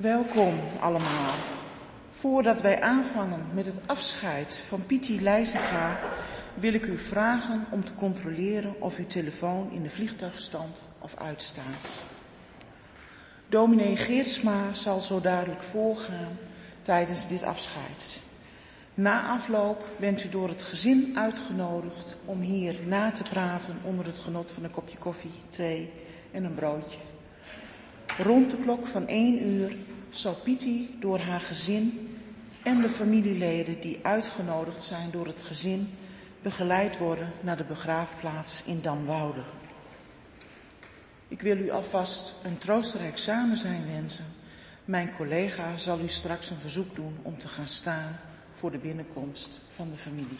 Welkom allemaal. Voordat wij aanvangen met het afscheid van Pietie Leijzenga, wil ik u vragen om te controleren of uw telefoon in de vliegtuigstand of uitstaat. Dominee Geertsma zal zo dadelijk voorgaan tijdens dit afscheid. Na afloop bent u door het gezin uitgenodigd om hier na te praten onder het genot van een kopje koffie, thee en een broodje. Rond de klok van één uur zal Pietie door haar gezin en de familieleden die uitgenodigd zijn door het gezin begeleid worden naar de begraafplaats in Damwoude. Ik wil u alvast een troostrijk samen zijn wensen. Mijn collega zal u straks een verzoek doen om te gaan staan voor de binnenkomst van de familie.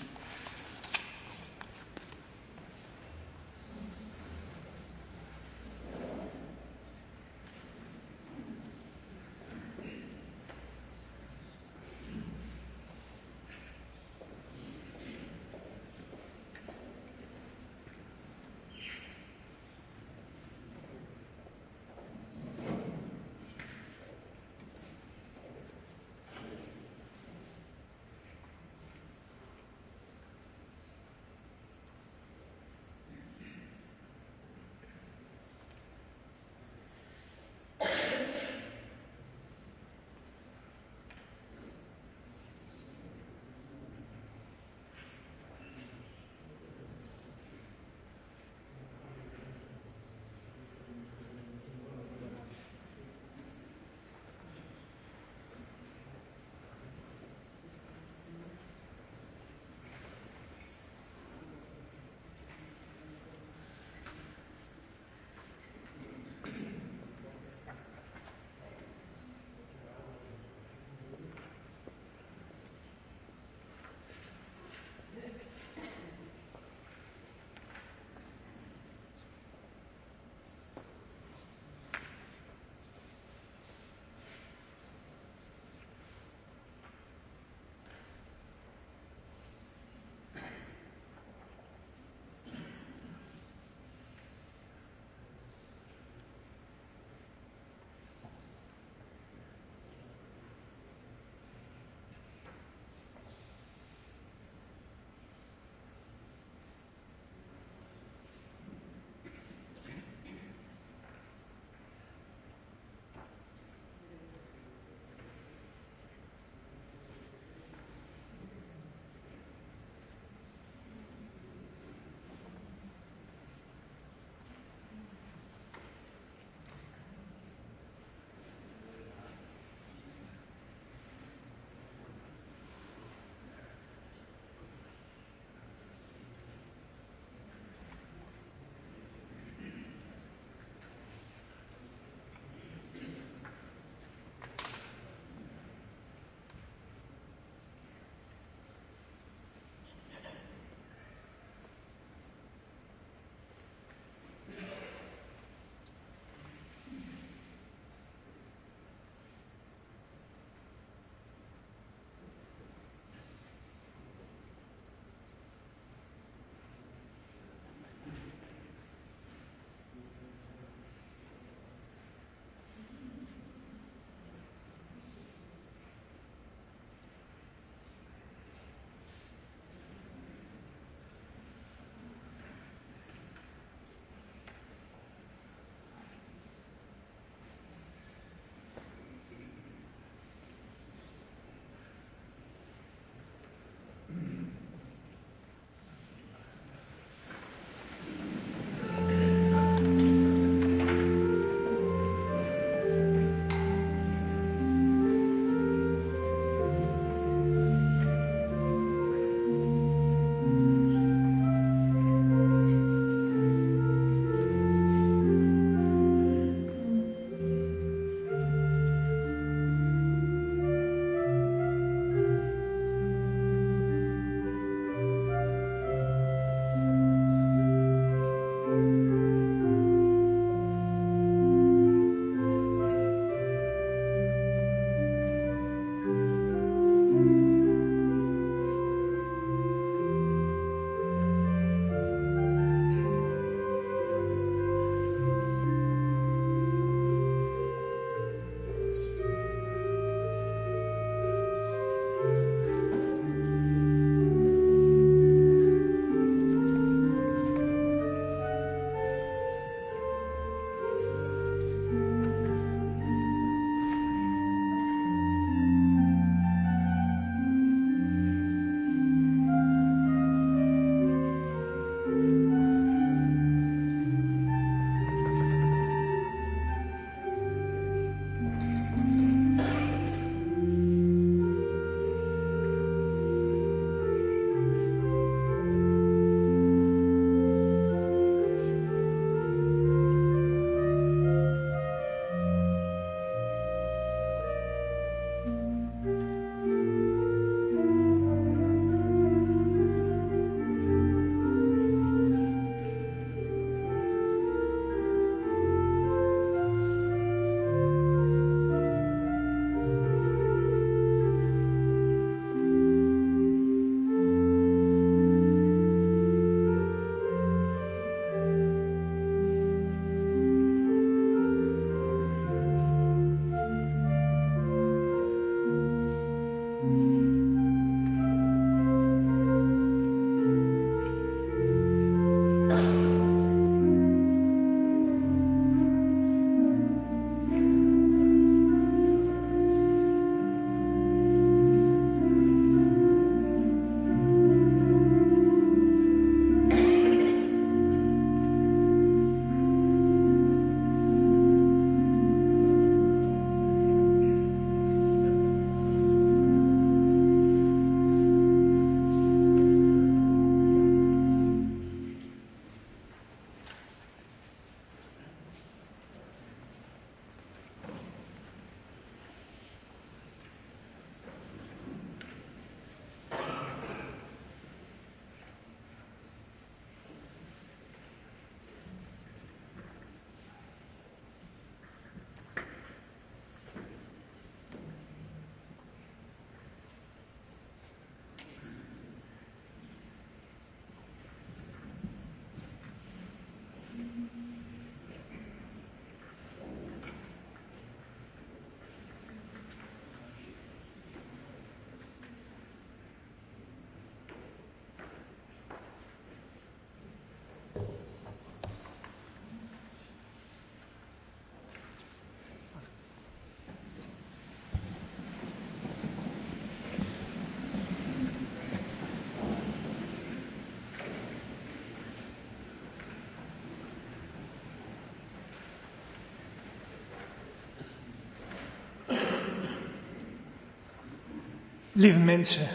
Lieve mensen,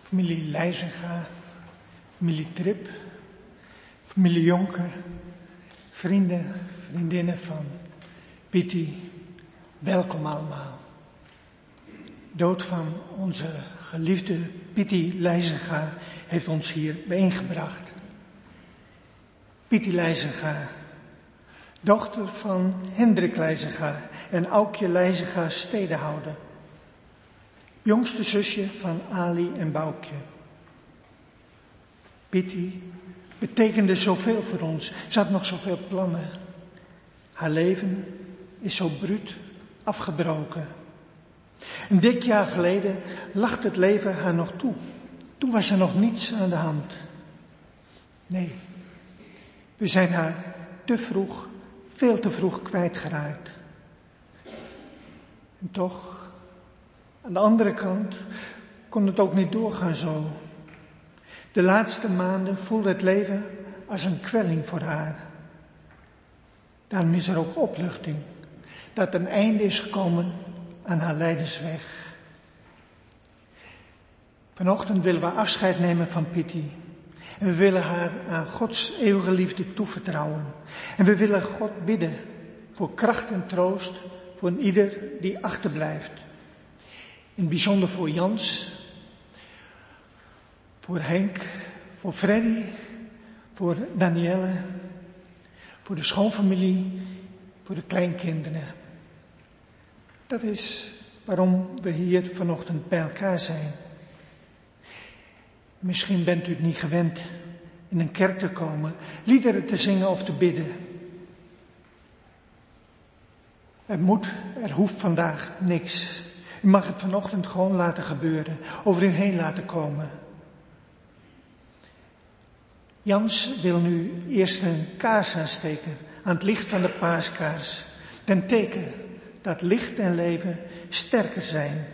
familie Leijzenga, familie Trip, familie Jonker, vrienden, vriendinnen van Pietie, welkom allemaal. Dood van onze geliefde Pietie Leijzenga heeft ons hier bijeengebracht. Pietie Leijzenga, dochter van Hendrik Leijzenga en Aukje Leijzenga stedenhouder jongste zusje van Ali en Boukje. Pitti betekende zoveel voor ons. Ze had nog zoveel plannen. Haar leven is zo bruut afgebroken. Een dik jaar geleden lacht het leven haar nog toe. Toen was er nog niets aan de hand. Nee, we zijn haar te vroeg, veel te vroeg kwijtgeraakt. En toch aan de andere kant kon het ook niet doorgaan zo. De laatste maanden voelde het leven als een kwelling voor haar. Daarom is er ook opluchting dat een einde is gekomen aan haar leidensweg. Vanochtend willen we afscheid nemen van Pity. En we willen haar aan Gods eeuwige liefde toevertrouwen. En we willen God bidden voor kracht en troost voor ieder die achterblijft. In het bijzonder voor Jans, voor Henk, voor Freddy, voor Danielle, voor de schoonfamilie, voor de kleinkinderen. Dat is waarom we hier vanochtend bij elkaar zijn. Misschien bent u het niet gewend in een kerk te komen, liederen te zingen of te bidden. Er moet, er hoeft vandaag niks. U mag het vanochtend gewoon laten gebeuren, over u heen laten komen. Jans wil nu eerst een kaars aansteken aan het licht van de paaskaars. Ten teken dat licht en leven sterker zijn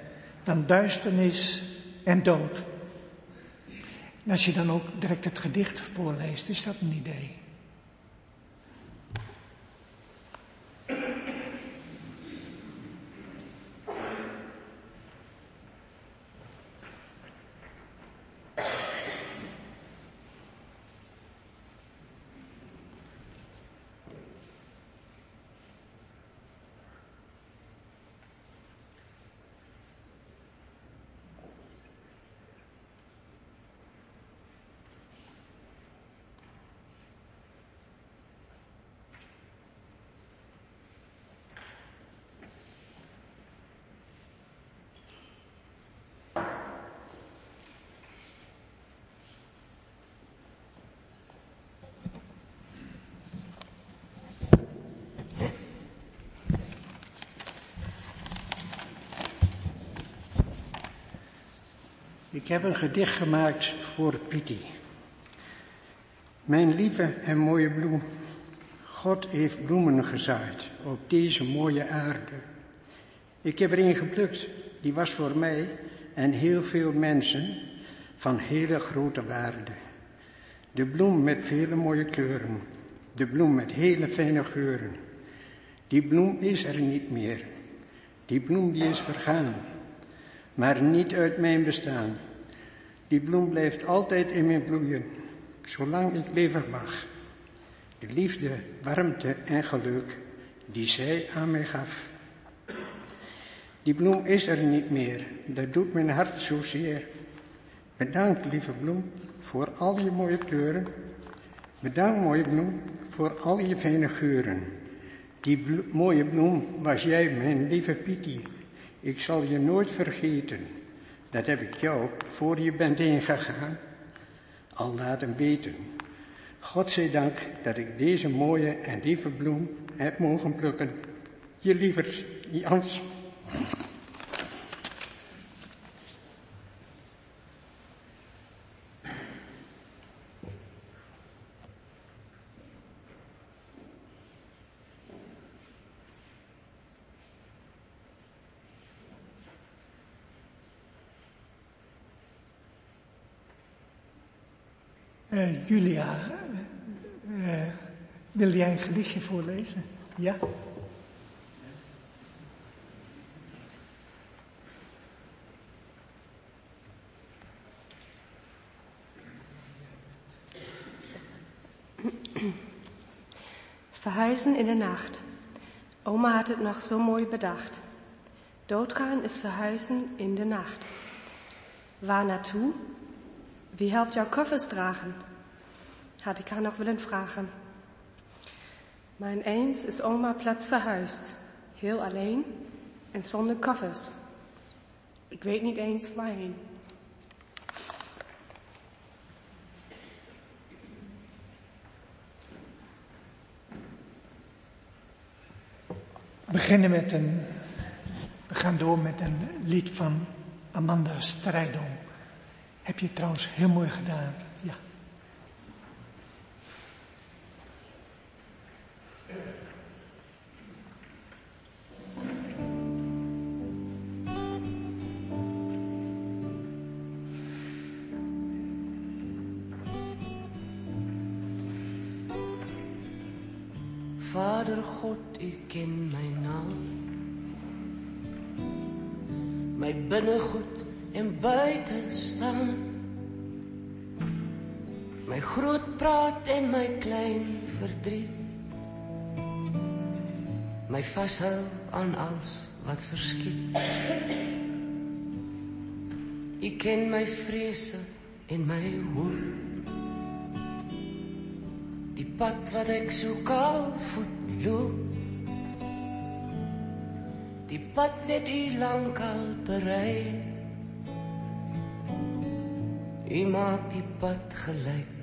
dan duisternis en dood. Als je dan ook direct het gedicht voorleest, is dat een idee. Ik heb een gedicht gemaakt voor Pietie. Mijn lieve en mooie bloem, God heeft bloemen gezaaid op deze mooie aarde. Ik heb er een geplukt, die was voor mij en heel veel mensen van hele grote waarde. De bloem met vele mooie kleuren, de bloem met hele fijne geuren. Die bloem is er niet meer, die bloem die is vergaan, maar niet uit mijn bestaan. Die bloem blijft altijd in mijn bloeien, zolang ik leven mag. De liefde, warmte en geluk die zij aan mij gaf. Die bloem is er niet meer, dat doet mijn hart zozeer. Bedankt, lieve bloem, voor al je mooie kleuren. Bedankt, mooie bloem, voor al je fijne geuren. Die mooie bloem was jij, mijn lieve Pietie. Ik zal je nooit vergeten. Dat heb ik jou, voor je bent ingegaan, al laten weten. God zij dank dat ik deze mooie en lieve bloem heb mogen plukken. Je liever Jans. Eh, Julia, eh, wil jij een gedichtje voorlezen? Ja? Verhuizen in de nacht. Oma had het nog zo mooi bedacht. Doodgaan is verhuizen in de nacht. Waar naartoe? Wie helpt jouw koffers dragen? Had ik haar nog willen vragen. Maar ineens is oma plots verhuisd. Heel alleen en zonder koffers. Ik weet niet eens waarheen. Beginnen met een, we gaan door met een lied van Amanda Strijdom. Heb je trouwens heel mooi gedaan. Ja. Ken my naam. My binnegoed en buite staan. My groot praat en my klein verdriet. My vashou aan alles wat verskiet. U ken my vrese en my hoop die pad wat ek so kaal voet loop die pad het u lank al berei. U maak die pad gelyk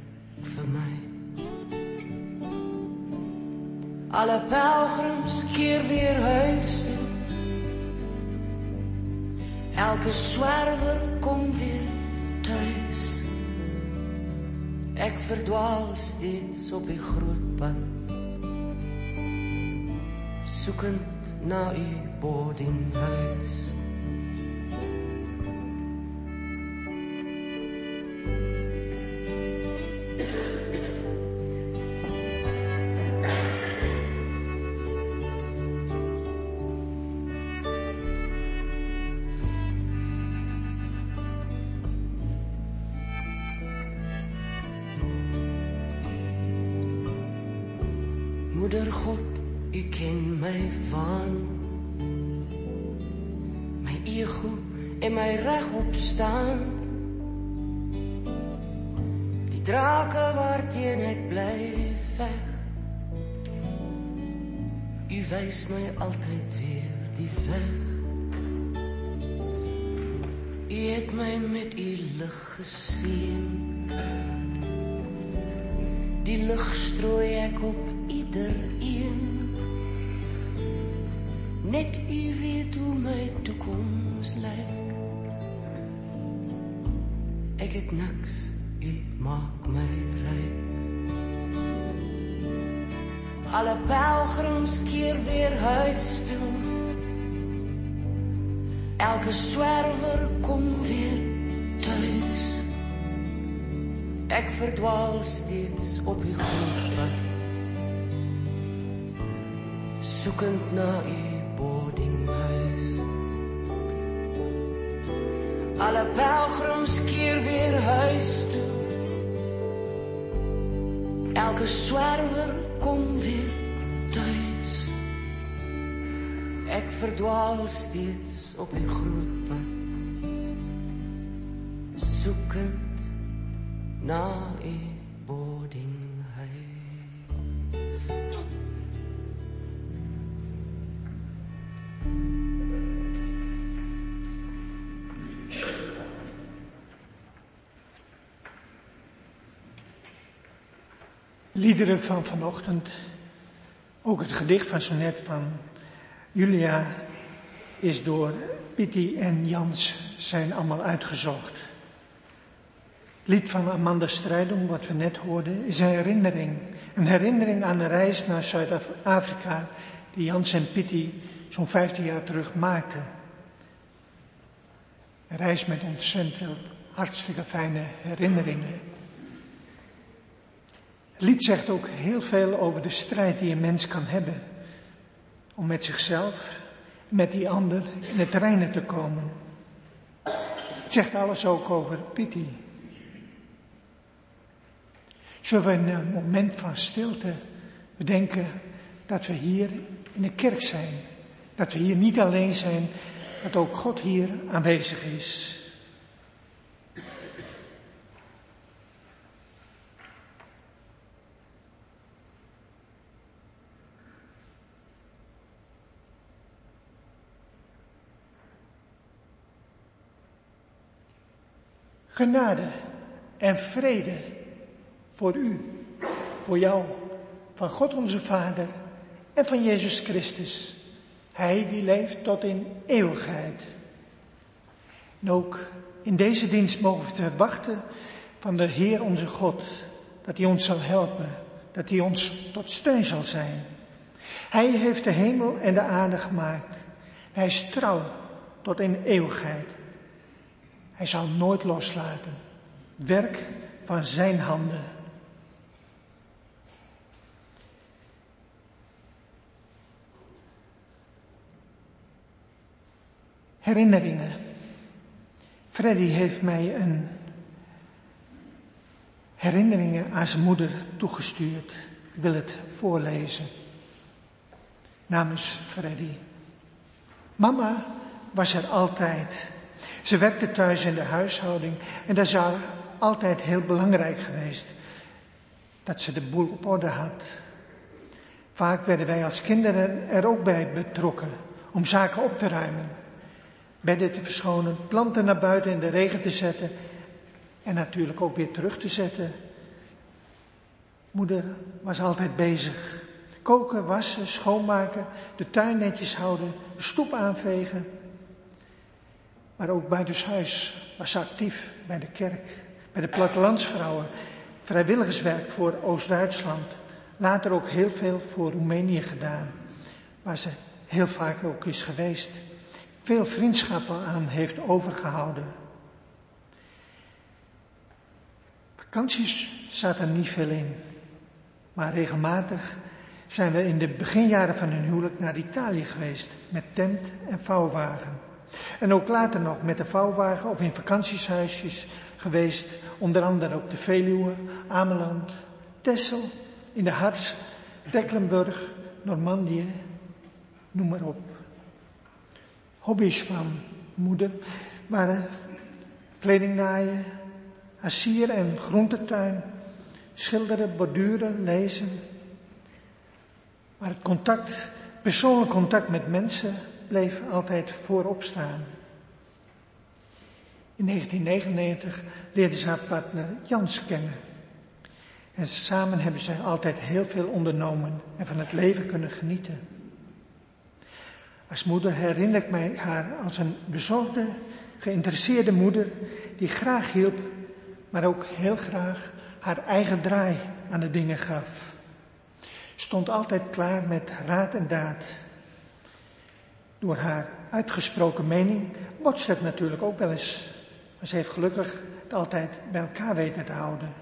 vir my. Alle pelgrims keer weer huis toe. Elke swerwer kom weer tuis Ek verdwaal steeds op die groot pad. Soekend na u boardinghuis Moeder my altyd weer die weg. U het my met u lig geseën. Die lig strooi ek op iedereen. Net u weet hoe my toekoms lyk. Ek het niks, u maak my Alle pelgrims keer weer huis toe. Elke swerwer kom weer tuis. Ek verdwaal steeds op groot pad soekend na u boardinghuis. Alle pelgrims keer weer huis toe. Elke swerwer kom weer tuis. Ek verdwaal steeds op die groot pad. Soekend na u boardinghuis. Liederen van vanochtend, ook het gedicht van zo net van Julia, is door Pitti en Jans zijn allemaal uitgezocht. Lied van Amanda Strijdom, wat we net hoorden, is een herinnering. Een herinnering aan een reis naar Zuid-Afrika die Jans en Pitti zo'n 15 jaar terug maakten. Een reis met ontzettend veel hartstikke fijne herinneringen. Lied zegt ook heel veel over de strijd die een mens kan hebben. Om met zichzelf, met die ander in het reinen te komen. Het zegt alles ook over Pitti. Zullen we een moment van stilte bedenken dat we hier in de kerk zijn. Dat we hier niet alleen zijn, dat ook God hier aanwezig is. Genade en vrede voor u, voor jou, van God onze Vader en van Jezus Christus. Hij die leeft tot in eeuwigheid. En ook in deze dienst mogen we verwachten van de Heer onze God, dat Hij ons zal helpen, dat Hij ons tot steun zal zijn. Hij heeft de hemel en de aarde gemaakt. Hij is trouw tot in eeuwigheid. Hij zal nooit loslaten. Werk van zijn handen. Herinneringen. Freddy heeft mij een herinneringen aan zijn moeder toegestuurd. Ik wil het voorlezen. Namens Freddy. Mama was er altijd. Ze werkte thuis in de huishouding en dat is altijd heel belangrijk geweest. Dat ze de boel op orde had. Vaak werden wij als kinderen er ook bij betrokken om zaken op te ruimen. Bedden te verschonen, planten naar buiten in de regen te zetten en natuurlijk ook weer terug te zetten. Moeder was altijd bezig. Koken, wassen, schoonmaken, de tuin netjes houden, de stoep aanvegen. Maar ook buitenshuis was actief bij de kerk, bij de plattelandsvrouwen, vrijwilligerswerk voor Oost-Duitsland. Later ook heel veel voor Roemenië gedaan, waar ze heel vaak ook is geweest. Veel vriendschappen aan heeft overgehouden. Vakanties zat er niet veel in, maar regelmatig zijn we in de beginjaren van hun huwelijk naar Italië geweest met tent en vouwwagen. En ook later nog met de vouwwagen of in vakantiehuisjes geweest, onder andere op de Veluwe, Ameland, Texel, in de Harz, Tecklenburg, Normandië, noem maar op. Hobby's van moeder waren kleding naaien, en groentetuin, schilderen, borduren, lezen. Maar het contact, persoonlijk contact met mensen bleef altijd voorop staan. In 1999 leerde ze haar partner Jans kennen. En samen hebben zij altijd heel veel ondernomen en van het leven kunnen genieten. Als moeder herinner ik mij haar als een bezorgde, geïnteresseerde moeder die graag hielp, maar ook heel graag haar eigen draai aan de dingen gaf. Stond altijd klaar met raad en daad. Door haar uitgesproken mening botst het natuurlijk ook wel eens. Maar ze heeft gelukkig het altijd bij elkaar weten te houden.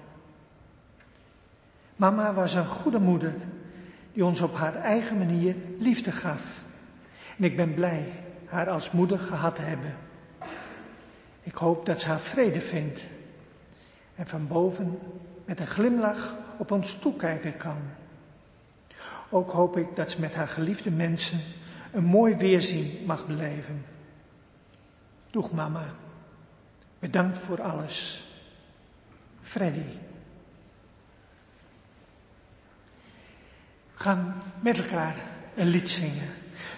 Mama was een goede moeder die ons op haar eigen manier liefde gaf. En ik ben blij haar als moeder gehad te hebben. Ik hoop dat ze haar vrede vindt en van boven met een glimlach op ons toekijken kan. Ook hoop ik dat ze met haar geliefde mensen een mooi weerzien mag beleven. Doeg mama. Bedankt voor alles. Freddy. Gaan met elkaar een lied zingen.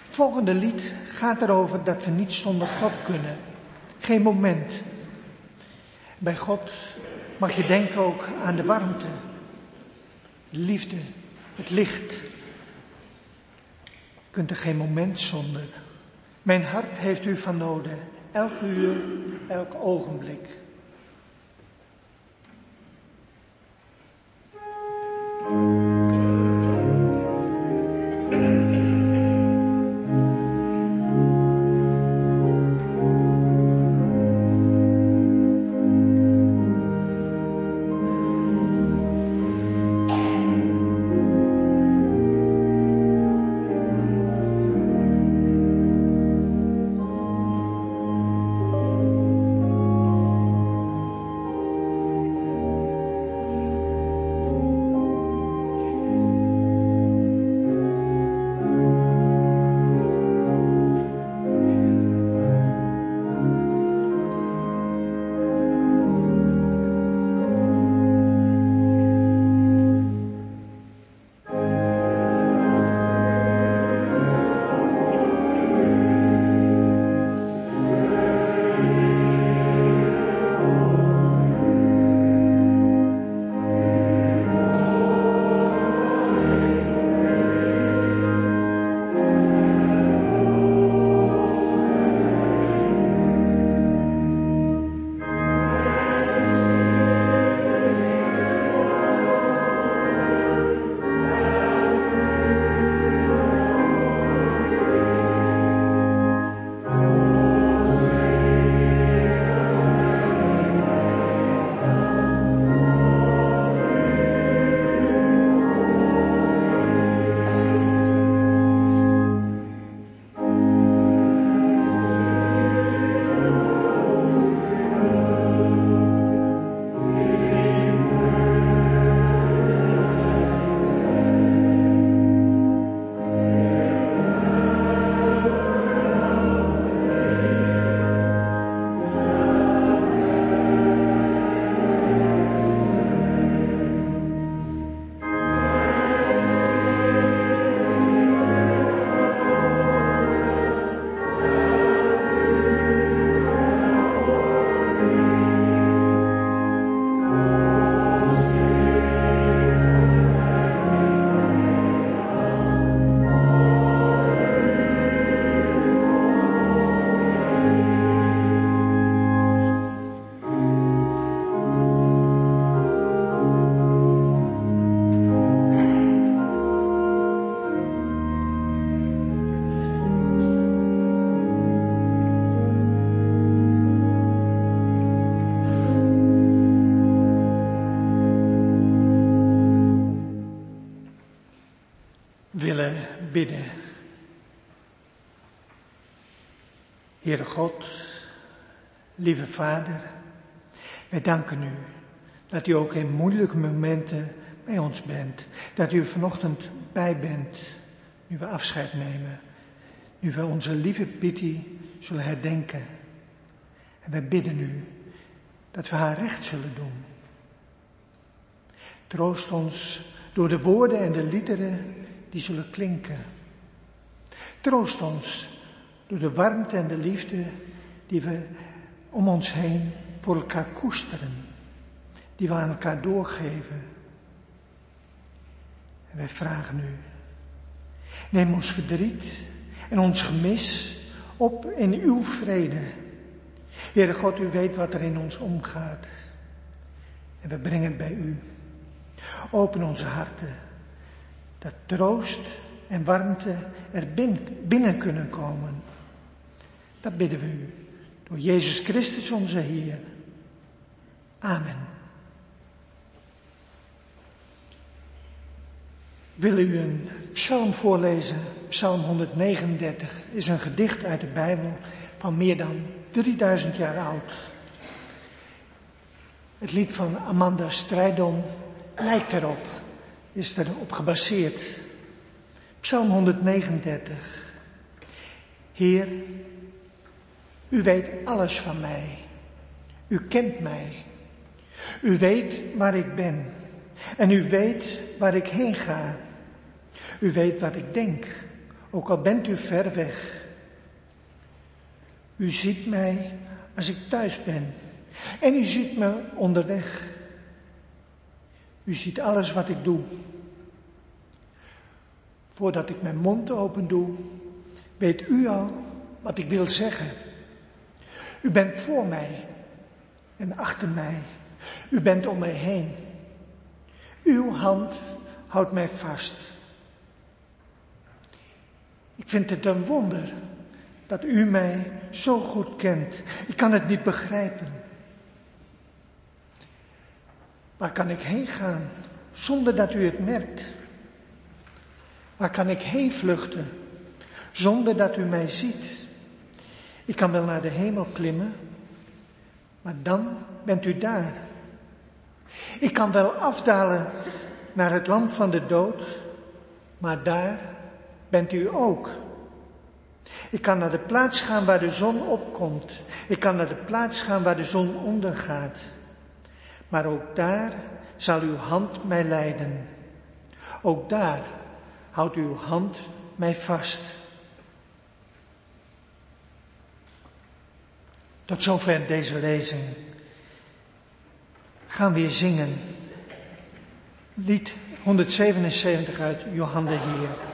Volgende lied gaat erover dat we niet zonder God kunnen. Geen moment. Bij God mag je denken ook aan de warmte, de liefde, het licht, kunt er geen moment zonder. Mijn hart heeft u van noden, elk uur, elk ogenblik. Vader, wij danken u dat u ook in moeilijke momenten bij ons bent. Dat u vanochtend bij bent, nu we afscheid nemen. Nu we onze lieve Pity zullen herdenken. En wij bidden u dat we haar recht zullen doen. Troost ons door de woorden en de liederen die zullen klinken. Troost ons door de warmte en de liefde die we om ons heen voor elkaar koesteren, die we aan elkaar doorgeven. En wij vragen u, neem ons verdriet en ons gemis op in uw vrede. Heere God, u weet wat er in ons omgaat. En we brengen het bij u. Open onze harten, dat troost en warmte er binnen kunnen komen. Dat bidden we u. Door Jezus Christus onze Heer. Amen. Wil u een psalm voorlezen? Psalm 139 is een gedicht uit de Bijbel van meer dan 3000 jaar oud. Het lied van Amanda Strijdom lijkt erop, is erop gebaseerd. Psalm 139. Heer, u weet alles van mij. U kent mij. U weet waar ik ben. En u weet waar ik heen ga. U weet wat ik denk, ook al bent u ver weg. U ziet mij als ik thuis ben. En u ziet me onderweg. U ziet alles wat ik doe. Voordat ik mijn mond open doe, weet u al wat ik wil zeggen. U bent voor mij en achter mij. U bent om mij heen. Uw hand houdt mij vast. Ik vind het een wonder dat u mij zo goed kent. Ik kan het niet begrijpen. Waar kan ik heen gaan zonder dat u het merkt? Waar kan ik heen vluchten zonder dat u mij ziet? Ik kan wel naar de hemel klimmen, maar dan bent u daar. Ik kan wel afdalen naar het land van de dood, maar daar bent u ook. Ik kan naar de plaats gaan waar de zon opkomt. Ik kan naar de plaats gaan waar de zon ondergaat. Maar ook daar zal uw hand mij leiden. Ook daar houdt uw hand mij vast. Tot zover deze lezing. Gaan we weer zingen. Lied 177 uit Johan de Heer.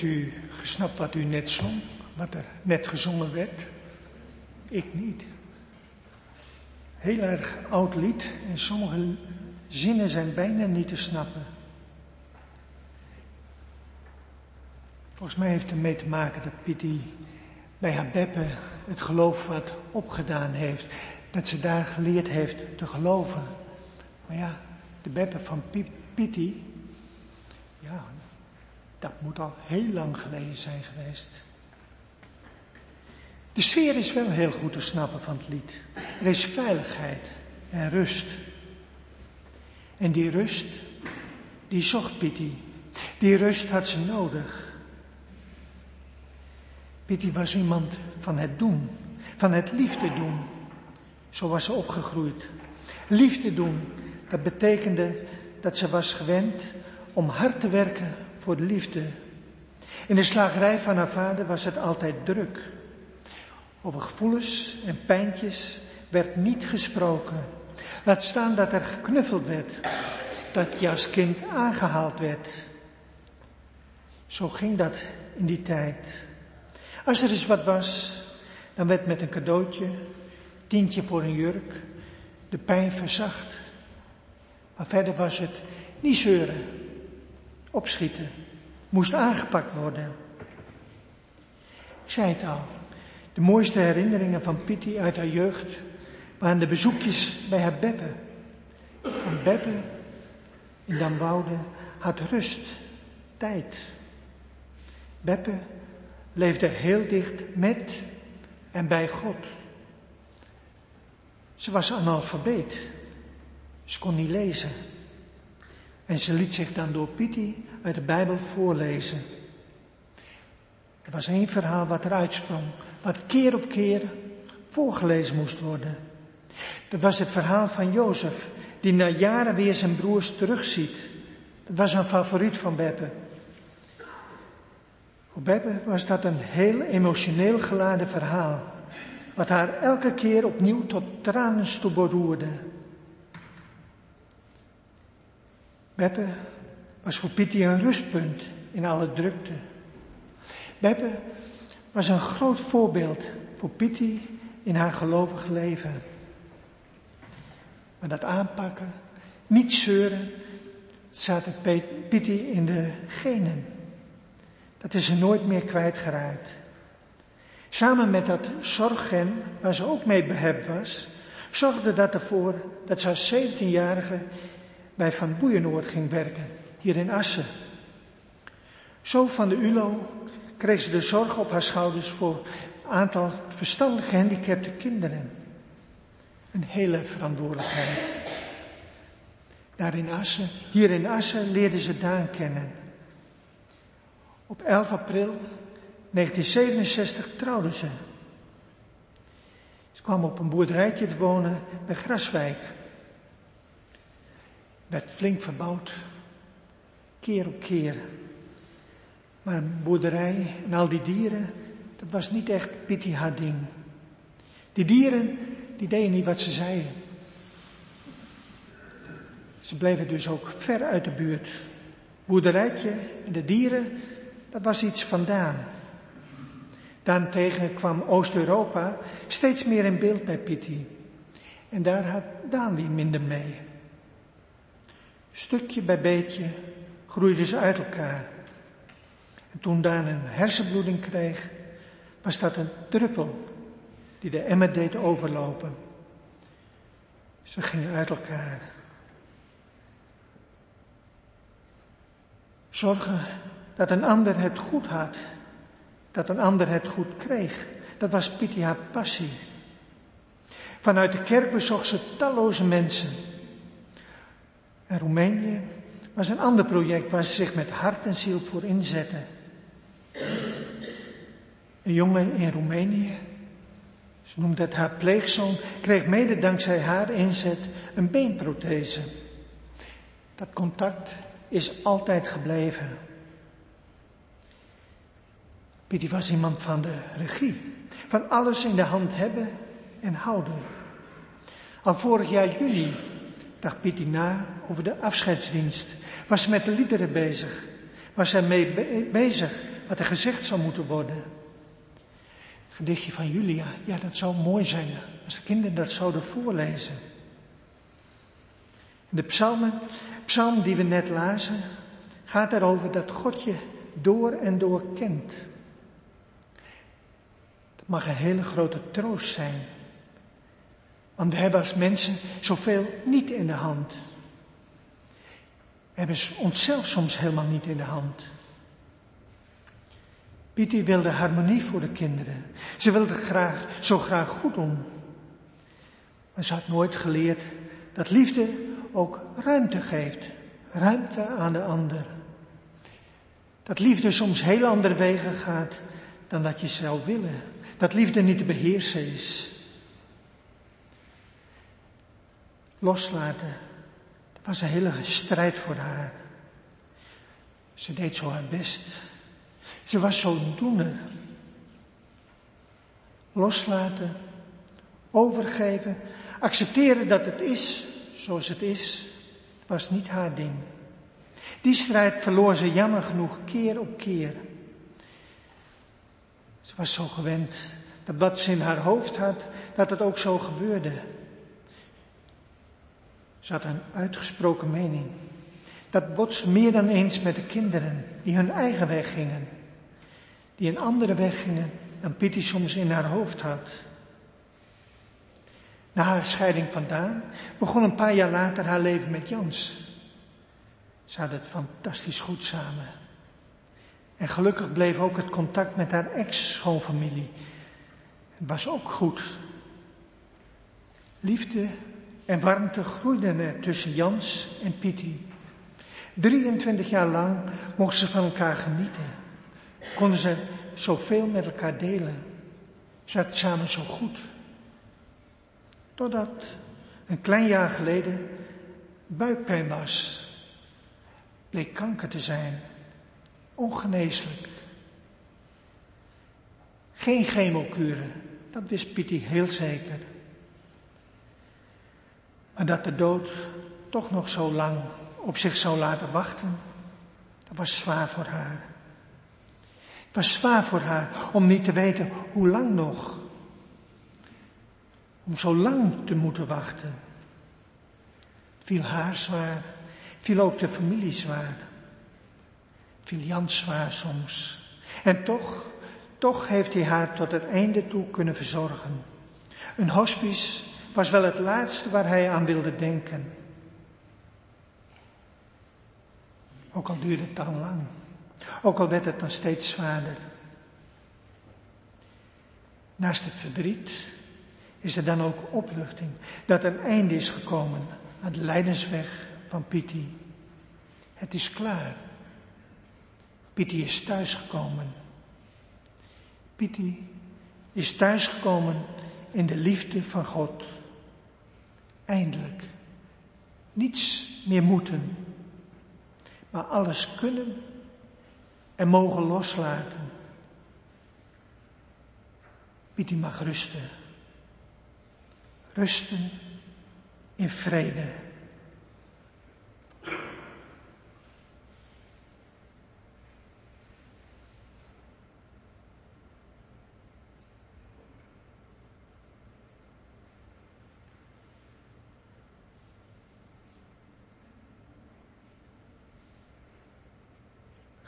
Heeft u gesnapt wat u net zong? Wat er net gezongen werd? Ik niet. Heel erg oud lied en sommige zinnen zijn bijna niet te snappen. Volgens mij heeft het ermee te maken dat Pietie bij haar Beppe het geloof wat opgedaan heeft. Dat ze daar geleerd heeft te geloven. Maar ja, de Beppe van Pietie, ja, dat moet al heel lang geleden zijn geweest. De sfeer is wel heel goed te snappen van het lied. Er is veiligheid en rust. En die rust, die zocht Pietie. Die rust had ze nodig. Pietie was iemand van het doen, van het liefde doen. Zo was ze opgegroeid. Liefde doen, dat betekende dat ze was gewend om hard te werken voor de liefde. In de slagerij van haar vader was het altijd druk. Over gevoelens en pijntjes werd niet gesproken. Laat staan dat er geknuffeld werd, dat je als kind aangehaald werd. Zo ging dat in die tijd. Als er eens wat was, dan werd met een cadeautje, tientje voor een jurk, de pijn verzacht. Maar verder was het niet zeuren, opschieten, moest aangepakt worden. Ik zei het al, de mooiste herinneringen van Pitti uit haar jeugd waren de bezoekjes bij haar Beppe. En Beppe in Damwoude had rust, tijd. Beppe leefde heel dicht met en bij God. Ze was analfabeet. Ze kon niet lezen. En ze liet zich dan door Pietie uit de Bijbel voorlezen. Er was één verhaal wat eruit sprong, wat keer op keer voorgelezen moest worden. Dat was het verhaal van Jozef, die na jaren weer zijn broers terugziet. Dat was een favoriet van Beppe. Voor Beppe was dat een heel emotioneel geladen verhaal, wat haar elke keer opnieuw tot tranen toe beroerde. Beppe was voor Pietie een rustpunt in alle drukte. Beppe was een groot voorbeeld voor Pietie in haar gelovig leven. Maar dat aanpakken, niet zeuren, zaten Pietie in de genen. Dat is ze nooit meer kwijtgeraakt. Samen met dat zorggen, waar ze ook mee behept was, zorgde dat ervoor dat ze als 17-jarige bij Van Boeienoord ging werken, hier in Assen. Zo van de ULO kreeg ze de zorg op haar schouders voor een aantal verstandig gehandicapte kinderen. Een hele verantwoordelijkheid. Daar in Assen, hier in Assen leerde ze Daan kennen. Op 11 april 1967 trouwden ze. Ze kwam op een boerderijtje te wonen bij Graswijk. Werd flink verbouwd, keer op keer. Maar een boerderij en al die dieren, dat was niet echt haar ding. Die dieren, die deden niet wat ze zeiden. Ze bleven dus ook ver uit de buurt. Boerderijtje en de dieren, dat was iets vandaan. Daarentegen kwam Oost-Europa steeds meer in beeld bij Pitti. En daar had Daan minder mee. Stukje bij beetje groeiden ze uit elkaar. En toen Daan een hersenbloeding kreeg, was dat een druppel die de emmer deed overlopen. Ze gingen uit elkaar. Zorgen dat een ander het goed had. Dat een ander het goed kreeg. Dat was Pietie haar passie. Vanuit de kerk bezocht ze talloze mensen. En Roemenië was een ander project waar ze zich met hart en ziel voor inzette. Een jongen in Roemenië, ze noemde het haar pleegzoon, kreeg mede dankzij haar inzet een beenprothese. Dat contact is altijd gebleven. Pietie was iemand van de regie. Van alles in de hand hebben en houden. Al vorig jaar juni dacht Pietie na over de afscheidsdienst. Was met de liederen bezig. Was hij mee bezig wat er gezegd zou moeten worden. gedichtje van Julia, ja, dat zou mooi zijn als de kinderen dat zouden voorlezen. De psalmen, psalm die we net lazen, gaat erover dat God je door en door kent. Dat mag een hele grote troost zijn. Want we hebben als mensen zoveel niet in de hand. We hebben onszelf soms helemaal niet in de hand. Pietie wilde harmonie voor de kinderen. Ze wilde graag, zo graag goed doen. Maar ze had nooit geleerd dat liefde ook ruimte geeft. Ruimte aan de ander. Dat liefde soms heel andere wegen gaat dan dat je zou willen. Dat liefde niet te beheersen is. Loslaten, dat was een hele strijd voor haar. Ze deed zo haar best. Ze was zo'n doener. Loslaten, overgeven, accepteren dat het is zoals het is, was niet haar ding. Die strijd verloor ze jammer genoeg keer op keer. Ze was zo gewend dat wat ze in haar hoofd had, dat het ook zo gebeurde. Ze had een uitgesproken mening. Dat botste meer dan eens met de kinderen die hun eigen weg gingen. Die een andere weg gingen dan Pietie soms in haar hoofd had. Na haar scheiding vandaan begon een paar jaar later haar leven met Jans. Ze hadden het fantastisch goed samen. En gelukkig bleef ook het contact met haar ex-schoonfamilie. Het was ook goed. Liefde en warmte groeiden er tussen Jans en Pietie. 23 jaar lang mochten ze van elkaar genieten. Konden ze zoveel met elkaar delen. Ze hadden samen zo goed. Totdat een klein jaar geleden buikpijn was. Bleek kanker te zijn. Ongeneeslijk. Geen chemokuren. Dat wist Pietie heel zeker. Maar dat de dood toch nog zo lang op zich zou laten wachten, dat was zwaar voor haar. Het was zwaar voor haar om niet te weten hoe lang nog. Om zo lang te moeten wachten. viel haar zwaar, viel ook de familie zwaar. viel Jan zwaar soms. En toch, toch heeft hij haar tot het einde toe kunnen verzorgen. Een hospice was wel het laatste waar hij aan wilde denken. Ook al duurde het dan lang. Ook al werd het dan steeds zwaarder. Naast het verdriet is er dan ook opluchting dat een einde is gekomen aan de lijdensweg van Pietie. Het is klaar. Pietie is thuisgekomen. Pietie is thuisgekomen in de liefde van God. Eindelijk. Niets meer moeten, maar alles kunnen en mogen loslaten. Pietie mag rusten. Rusten in vrede.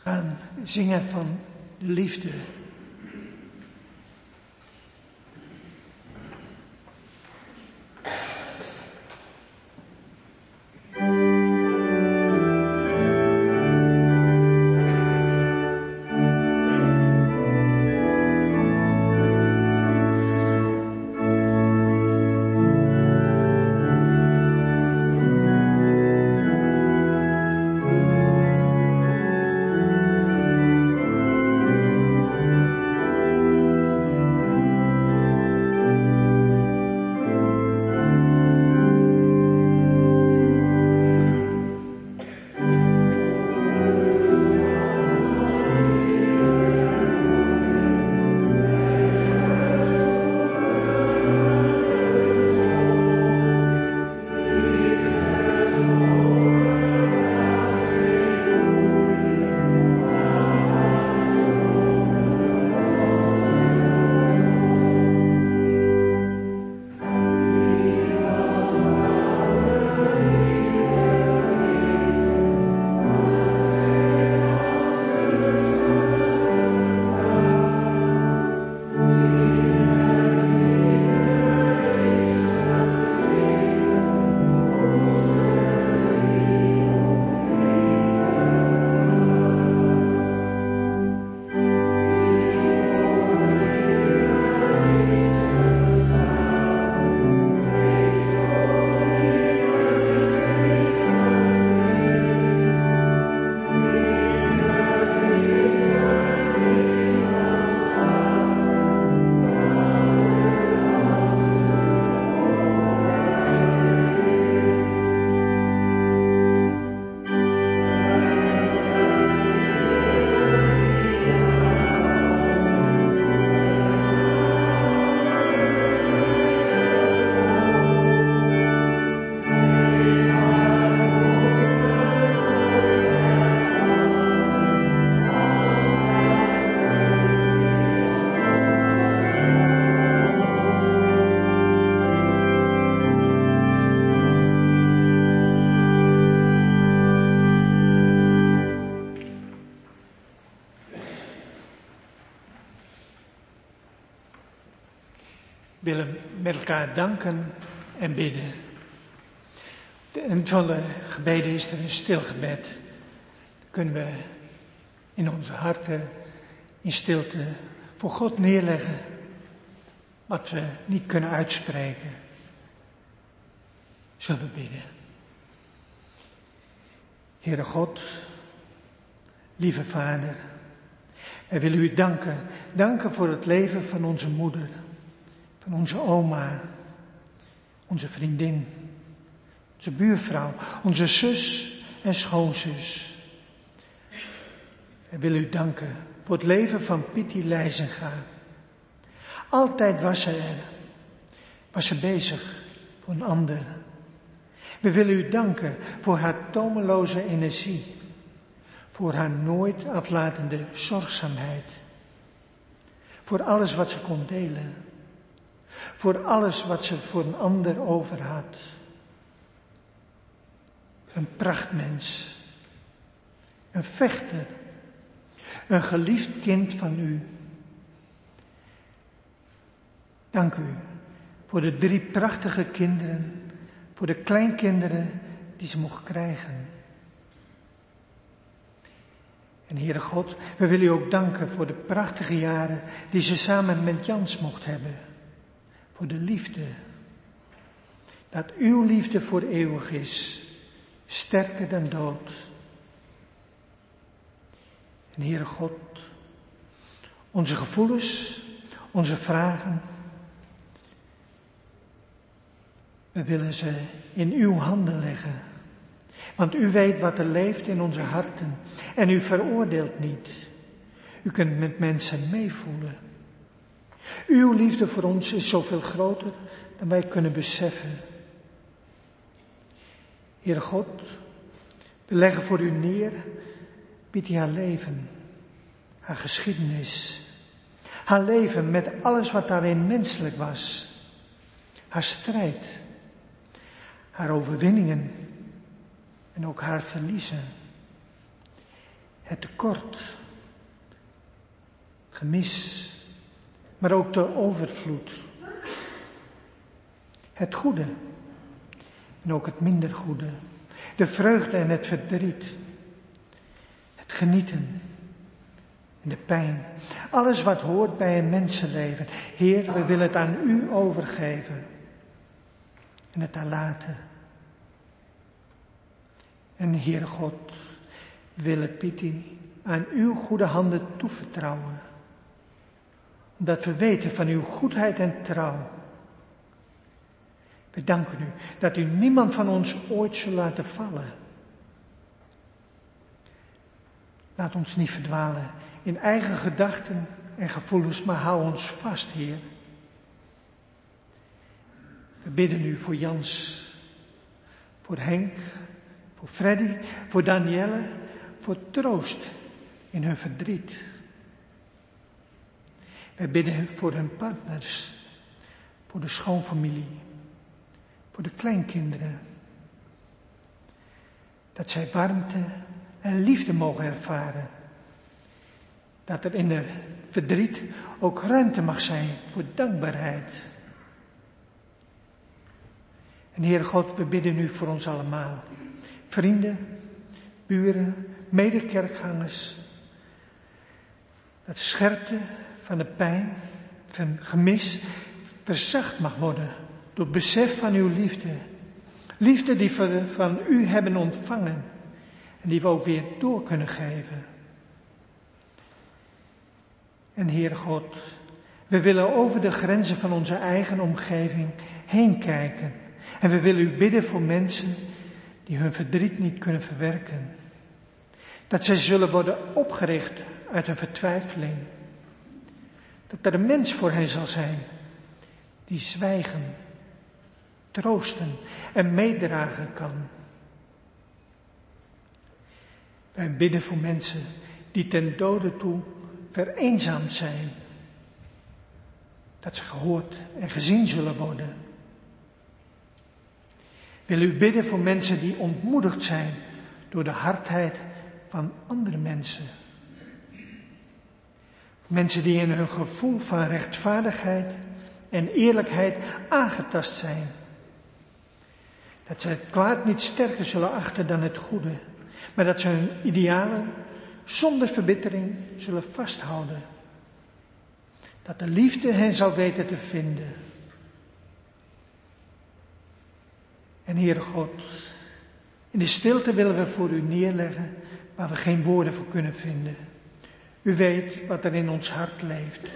Gaan zingen van liefde. Willen met elkaar danken en bidden. En van de gebeden is er een stil gebed. Dan kunnen we in onze harten in stilte voor God neerleggen wat we niet kunnen uitspreken. Zullen we bidden. Heere God, lieve Vader, wij willen u danken. Danken voor het leven van onze moeder, van onze oma, onze vriendin, onze buurvrouw, onze zus en schoonzus. Wij willen u danken voor het leven van Pitti Leijzenga. Altijd was ze er, was ze bezig voor een ander. We willen u danken voor haar tomeloze energie, voor haar nooit aflatende zorgzaamheid, voor alles wat ze kon delen, voor alles wat ze voor een ander over had. Een prachtmens, een vechter, een geliefd kind van u. Dank u voor de drie prachtige kinderen, voor de kleinkinderen die ze mocht krijgen. En Heere God, we willen u ook danken voor de prachtige jaren die ze samen met Jans mocht hebben. Voor de liefde. Dat uw liefde voor eeuwig is, sterker dan dood. En Heere God, onze gevoelens, onze vragen, we willen ze in uw handen leggen. Want u weet wat er leeft in onze harten en u veroordeelt niet. U kunt met mensen meevoelen. Uw liefde voor ons is zoveel groter dan wij kunnen beseffen. Heere God, we leggen voor u neer biedt haar leven, haar geschiedenis, haar leven met alles wat daarin menselijk was, haar strijd, haar overwinningen en ook haar verliezen, het tekort, gemis, maar ook de overvloed, het goede en ook het minder goede, de vreugde en het verdriet genieten. En de pijn. Alles wat hoort bij een mensenleven. Heer, we willen het aan u overgeven. En het daar laten. En Heer God, willen Pietie aan uw goede handen toevertrouwen. Omdat we weten van uw goedheid en trouw. We danken u dat u niemand van ons ooit zal laten vallen. Laat ons niet verdwalen in eigen gedachten en gevoelens, maar hou ons vast, Heer. We bidden u voor Jans, voor Henk, voor Freddy, voor Danielle, voor troost in hun verdriet. Wij bidden voor hun partners, voor de schoonfamilie, voor de kleinkinderen. Dat zij warmte en liefde mogen ervaren. Dat er in het verdriet ook ruimte mag zijn voor dankbaarheid. En Heer God, we bidden nu voor ons allemaal. Vrienden, buren, medekerkgangers. Dat de scherpte van de pijn, van gemis, verzacht mag worden door besef van uw liefde. Liefde die we van u hebben ontvangen en die we ook weer door kunnen geven. En Heer God, we willen over de grenzen van onze eigen omgeving heen kijken. En we willen u bidden voor mensen die hun verdriet niet kunnen verwerken. Dat zij zullen worden opgericht uit een vertwijfeling. Dat er een mens voor hen zal zijn die zwijgen, troosten en meedragen kan. Wij bidden voor mensen die ten dode toe vereenzaamd zijn. Dat ze gehoord en gezien zullen worden. Wil u bidden voor mensen die ontmoedigd zijn door de hardheid van andere mensen. Mensen die in hun gevoel van rechtvaardigheid en eerlijkheid aangetast zijn. Dat ze het kwaad niet sterker zullen achten dan het goede, maar dat ze hun idealen zonder verbittering zullen vasthouden. Dat de liefde hen zal weten te vinden. En Heere God, in de stilte willen we voor u neerleggen waar we geen woorden voor kunnen vinden. U weet wat er in ons hart leeft.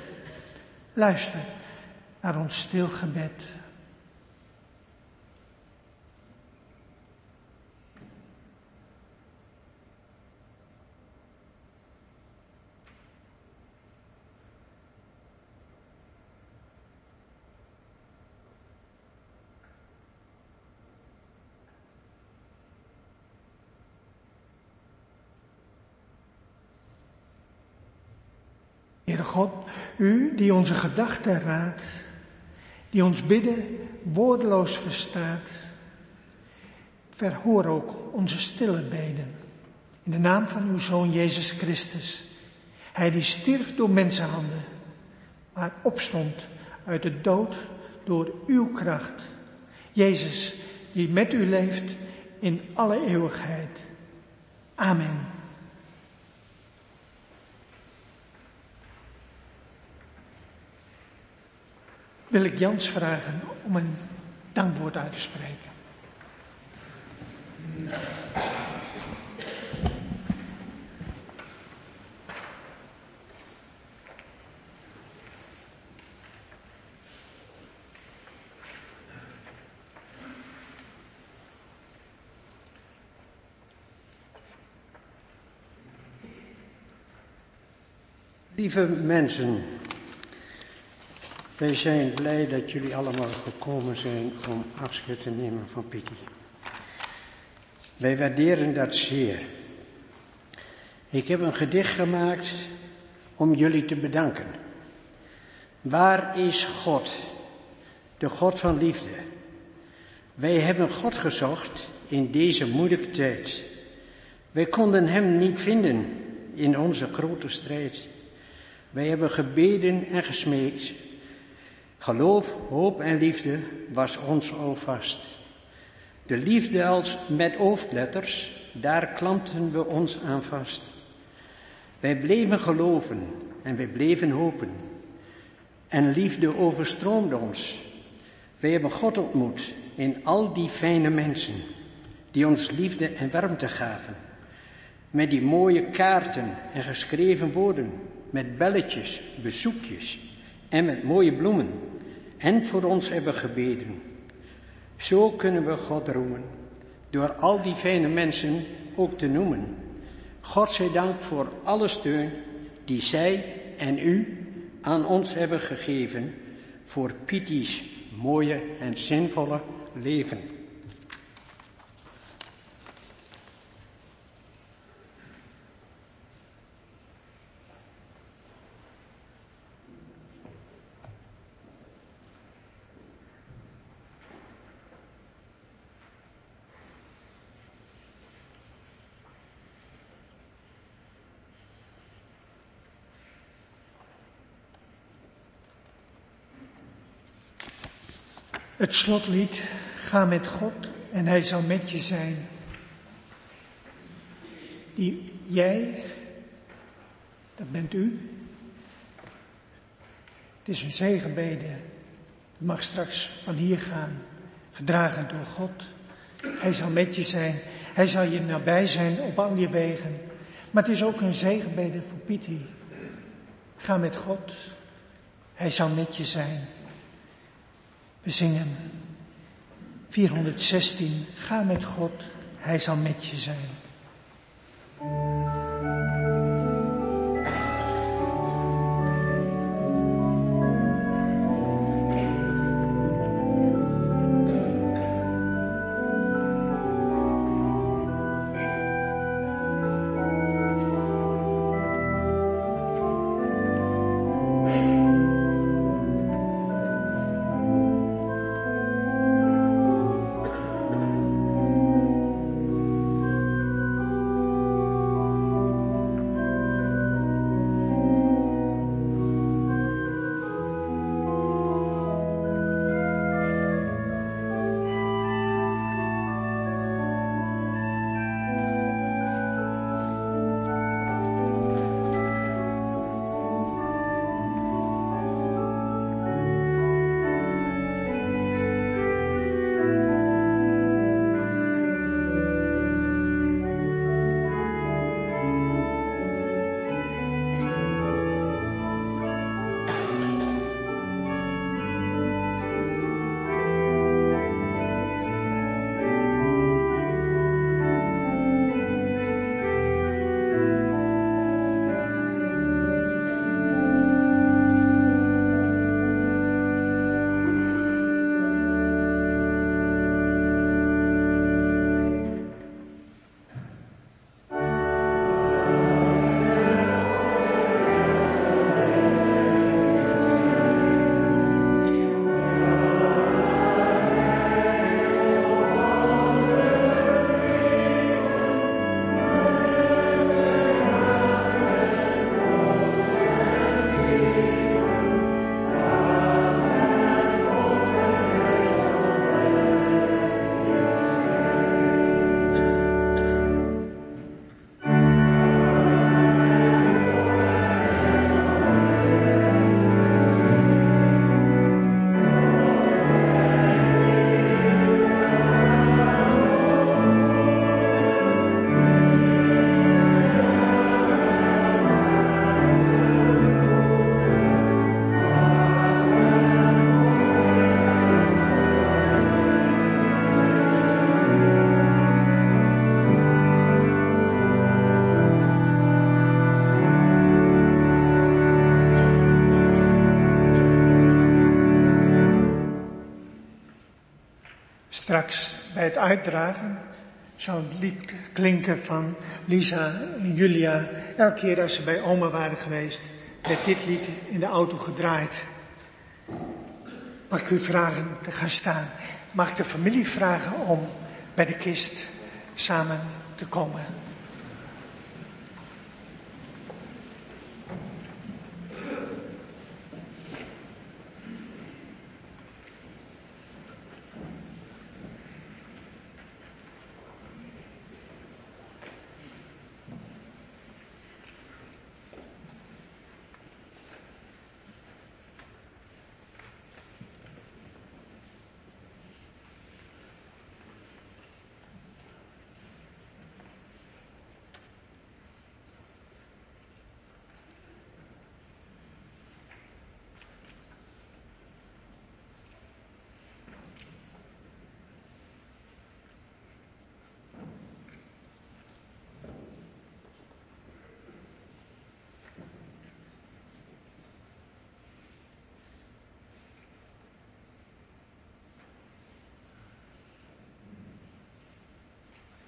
Luister naar ons stil gebed. God, u die onze gedachten raadt, die ons bidden woordeloos verstaat, verhoor ook onze stille beden. In de naam van uw Zoon Jezus Christus, Hij die stierf door mensenhanden, maar opstond uit de dood door uw kracht. Jezus, die met u leeft in alle eeuwigheid. Amen. Wil ik Jans vragen om een dankwoord uit te spreken. Lieve mensen, wij zijn blij dat jullie allemaal gekomen zijn om afscheid te nemen van Pietie. Wij waarderen dat zeer. Ik heb een gedicht gemaakt om jullie te bedanken. Waar is God, de God van liefde? Wij hebben God gezocht in deze moeilijke tijd. Wij konden Hem niet vinden in onze grote strijd. Wij hebben gebeden en gesmeekt Geloof, hoop en liefde was ons alvast. De liefde als met hoofdletters, daar klampten we ons aan vast. Wij bleven geloven en wij bleven hopen. En liefde overstroomde ons. Wij hebben God ontmoet in al die fijne mensen die ons liefde en warmte gaven. Met die mooie kaarten en geschreven woorden, met belletjes, bezoekjes en met mooie bloemen en voor ons hebben gebeden. Zo kunnen we God roemen, door al die fijne mensen ook te noemen. God zij dank voor alle steun die zij en u aan ons hebben gegeven voor Pieti's mooie en zinvolle leven. Het slotlied, ga met God en hij zal met je zijn. Die jij, dat bent u. Het is een zegenbede. Het mag straks van hier gaan, gedragen door God. Hij zal met je zijn. Hij zal je nabij zijn op al je wegen. Maar het is ook een zegenbede voor Pietie. Ga met God. Hij zal met je zijn. We zingen 416. Ga met God, Hij zal met je zijn. Straks bij het uitdragen zou het lied klinken van Lisa en Julia. Elke keer als ze bij oma waren geweest, werd dit lied in de auto gedraaid. Mag ik u vragen te gaan staan? Mag ik de familie vragen om bij de kist samen te komen?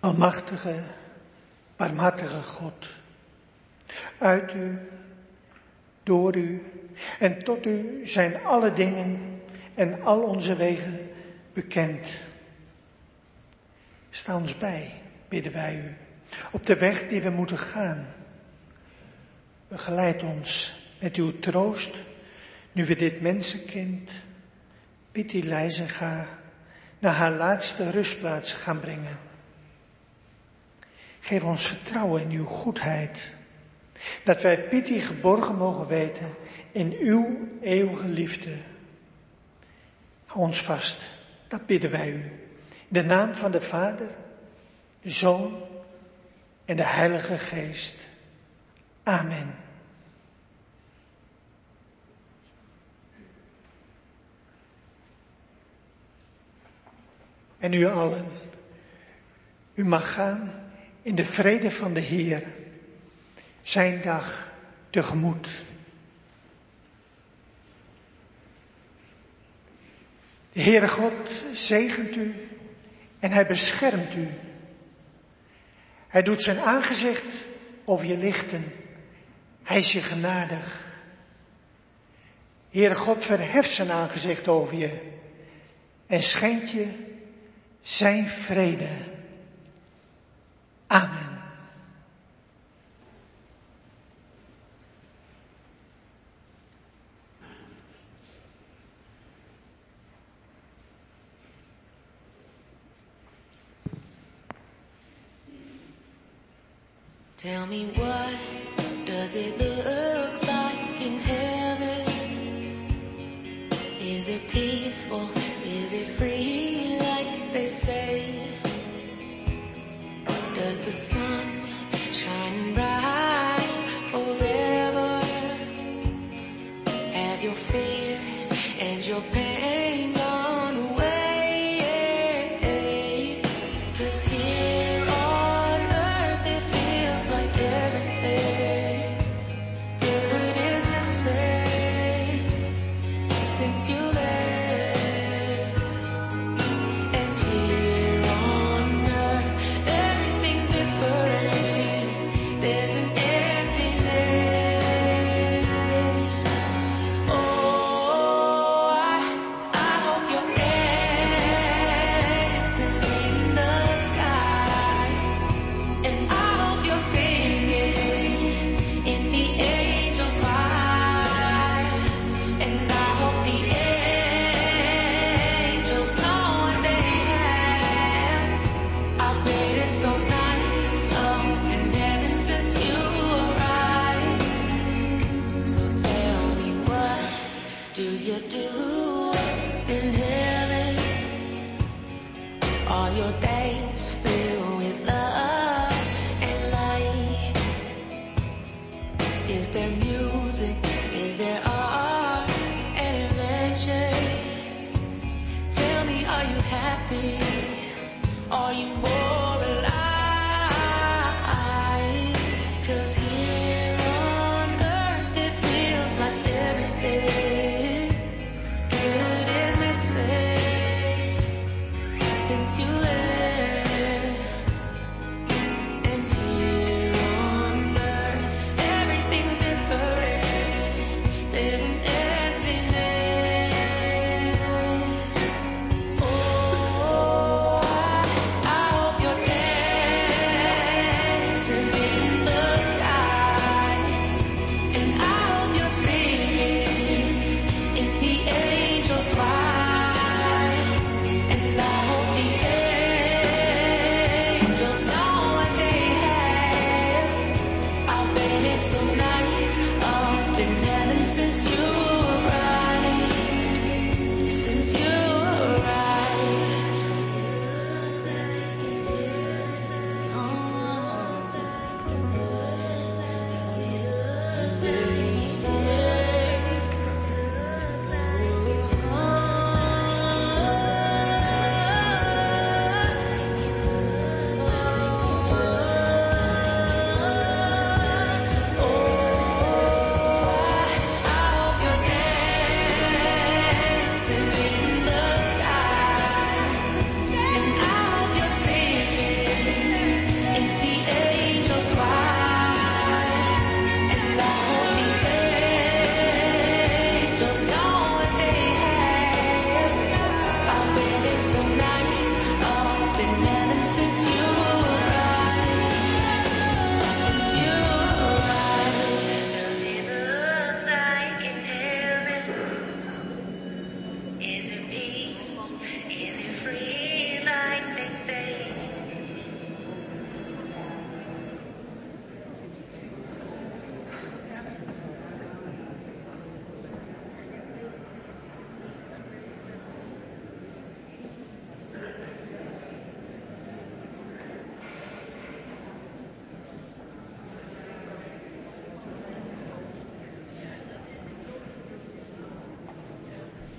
Almachtige, barmhartige God. Uit u, door u en tot u zijn alle dingen en al onze wegen bekend. Sta ons bij, bidden wij u, op de weg die we moeten gaan. Begeleid ons met uw troost, nu we dit mensenkind, Pitti Leizenga, naar haar laatste rustplaats gaan brengen. Geef ons vertrouwen in uw goedheid. Dat wij Pitti geborgen mogen weten in uw eeuwige liefde. Hou ons vast, dat bidden wij u. In de naam van de Vader, de Zoon en de Heilige Geest. Amen. En u allen, u mag gaan in de vrede van de Heer zijn dag tegemoet. De Heere God zegent u en hij beschermt u. Hij doet zijn aangezicht over je lichten. Hij is je genadig. Heere God verheft zijn aangezicht over je en schenkt je zijn vrede. Amen. Tell me what does it look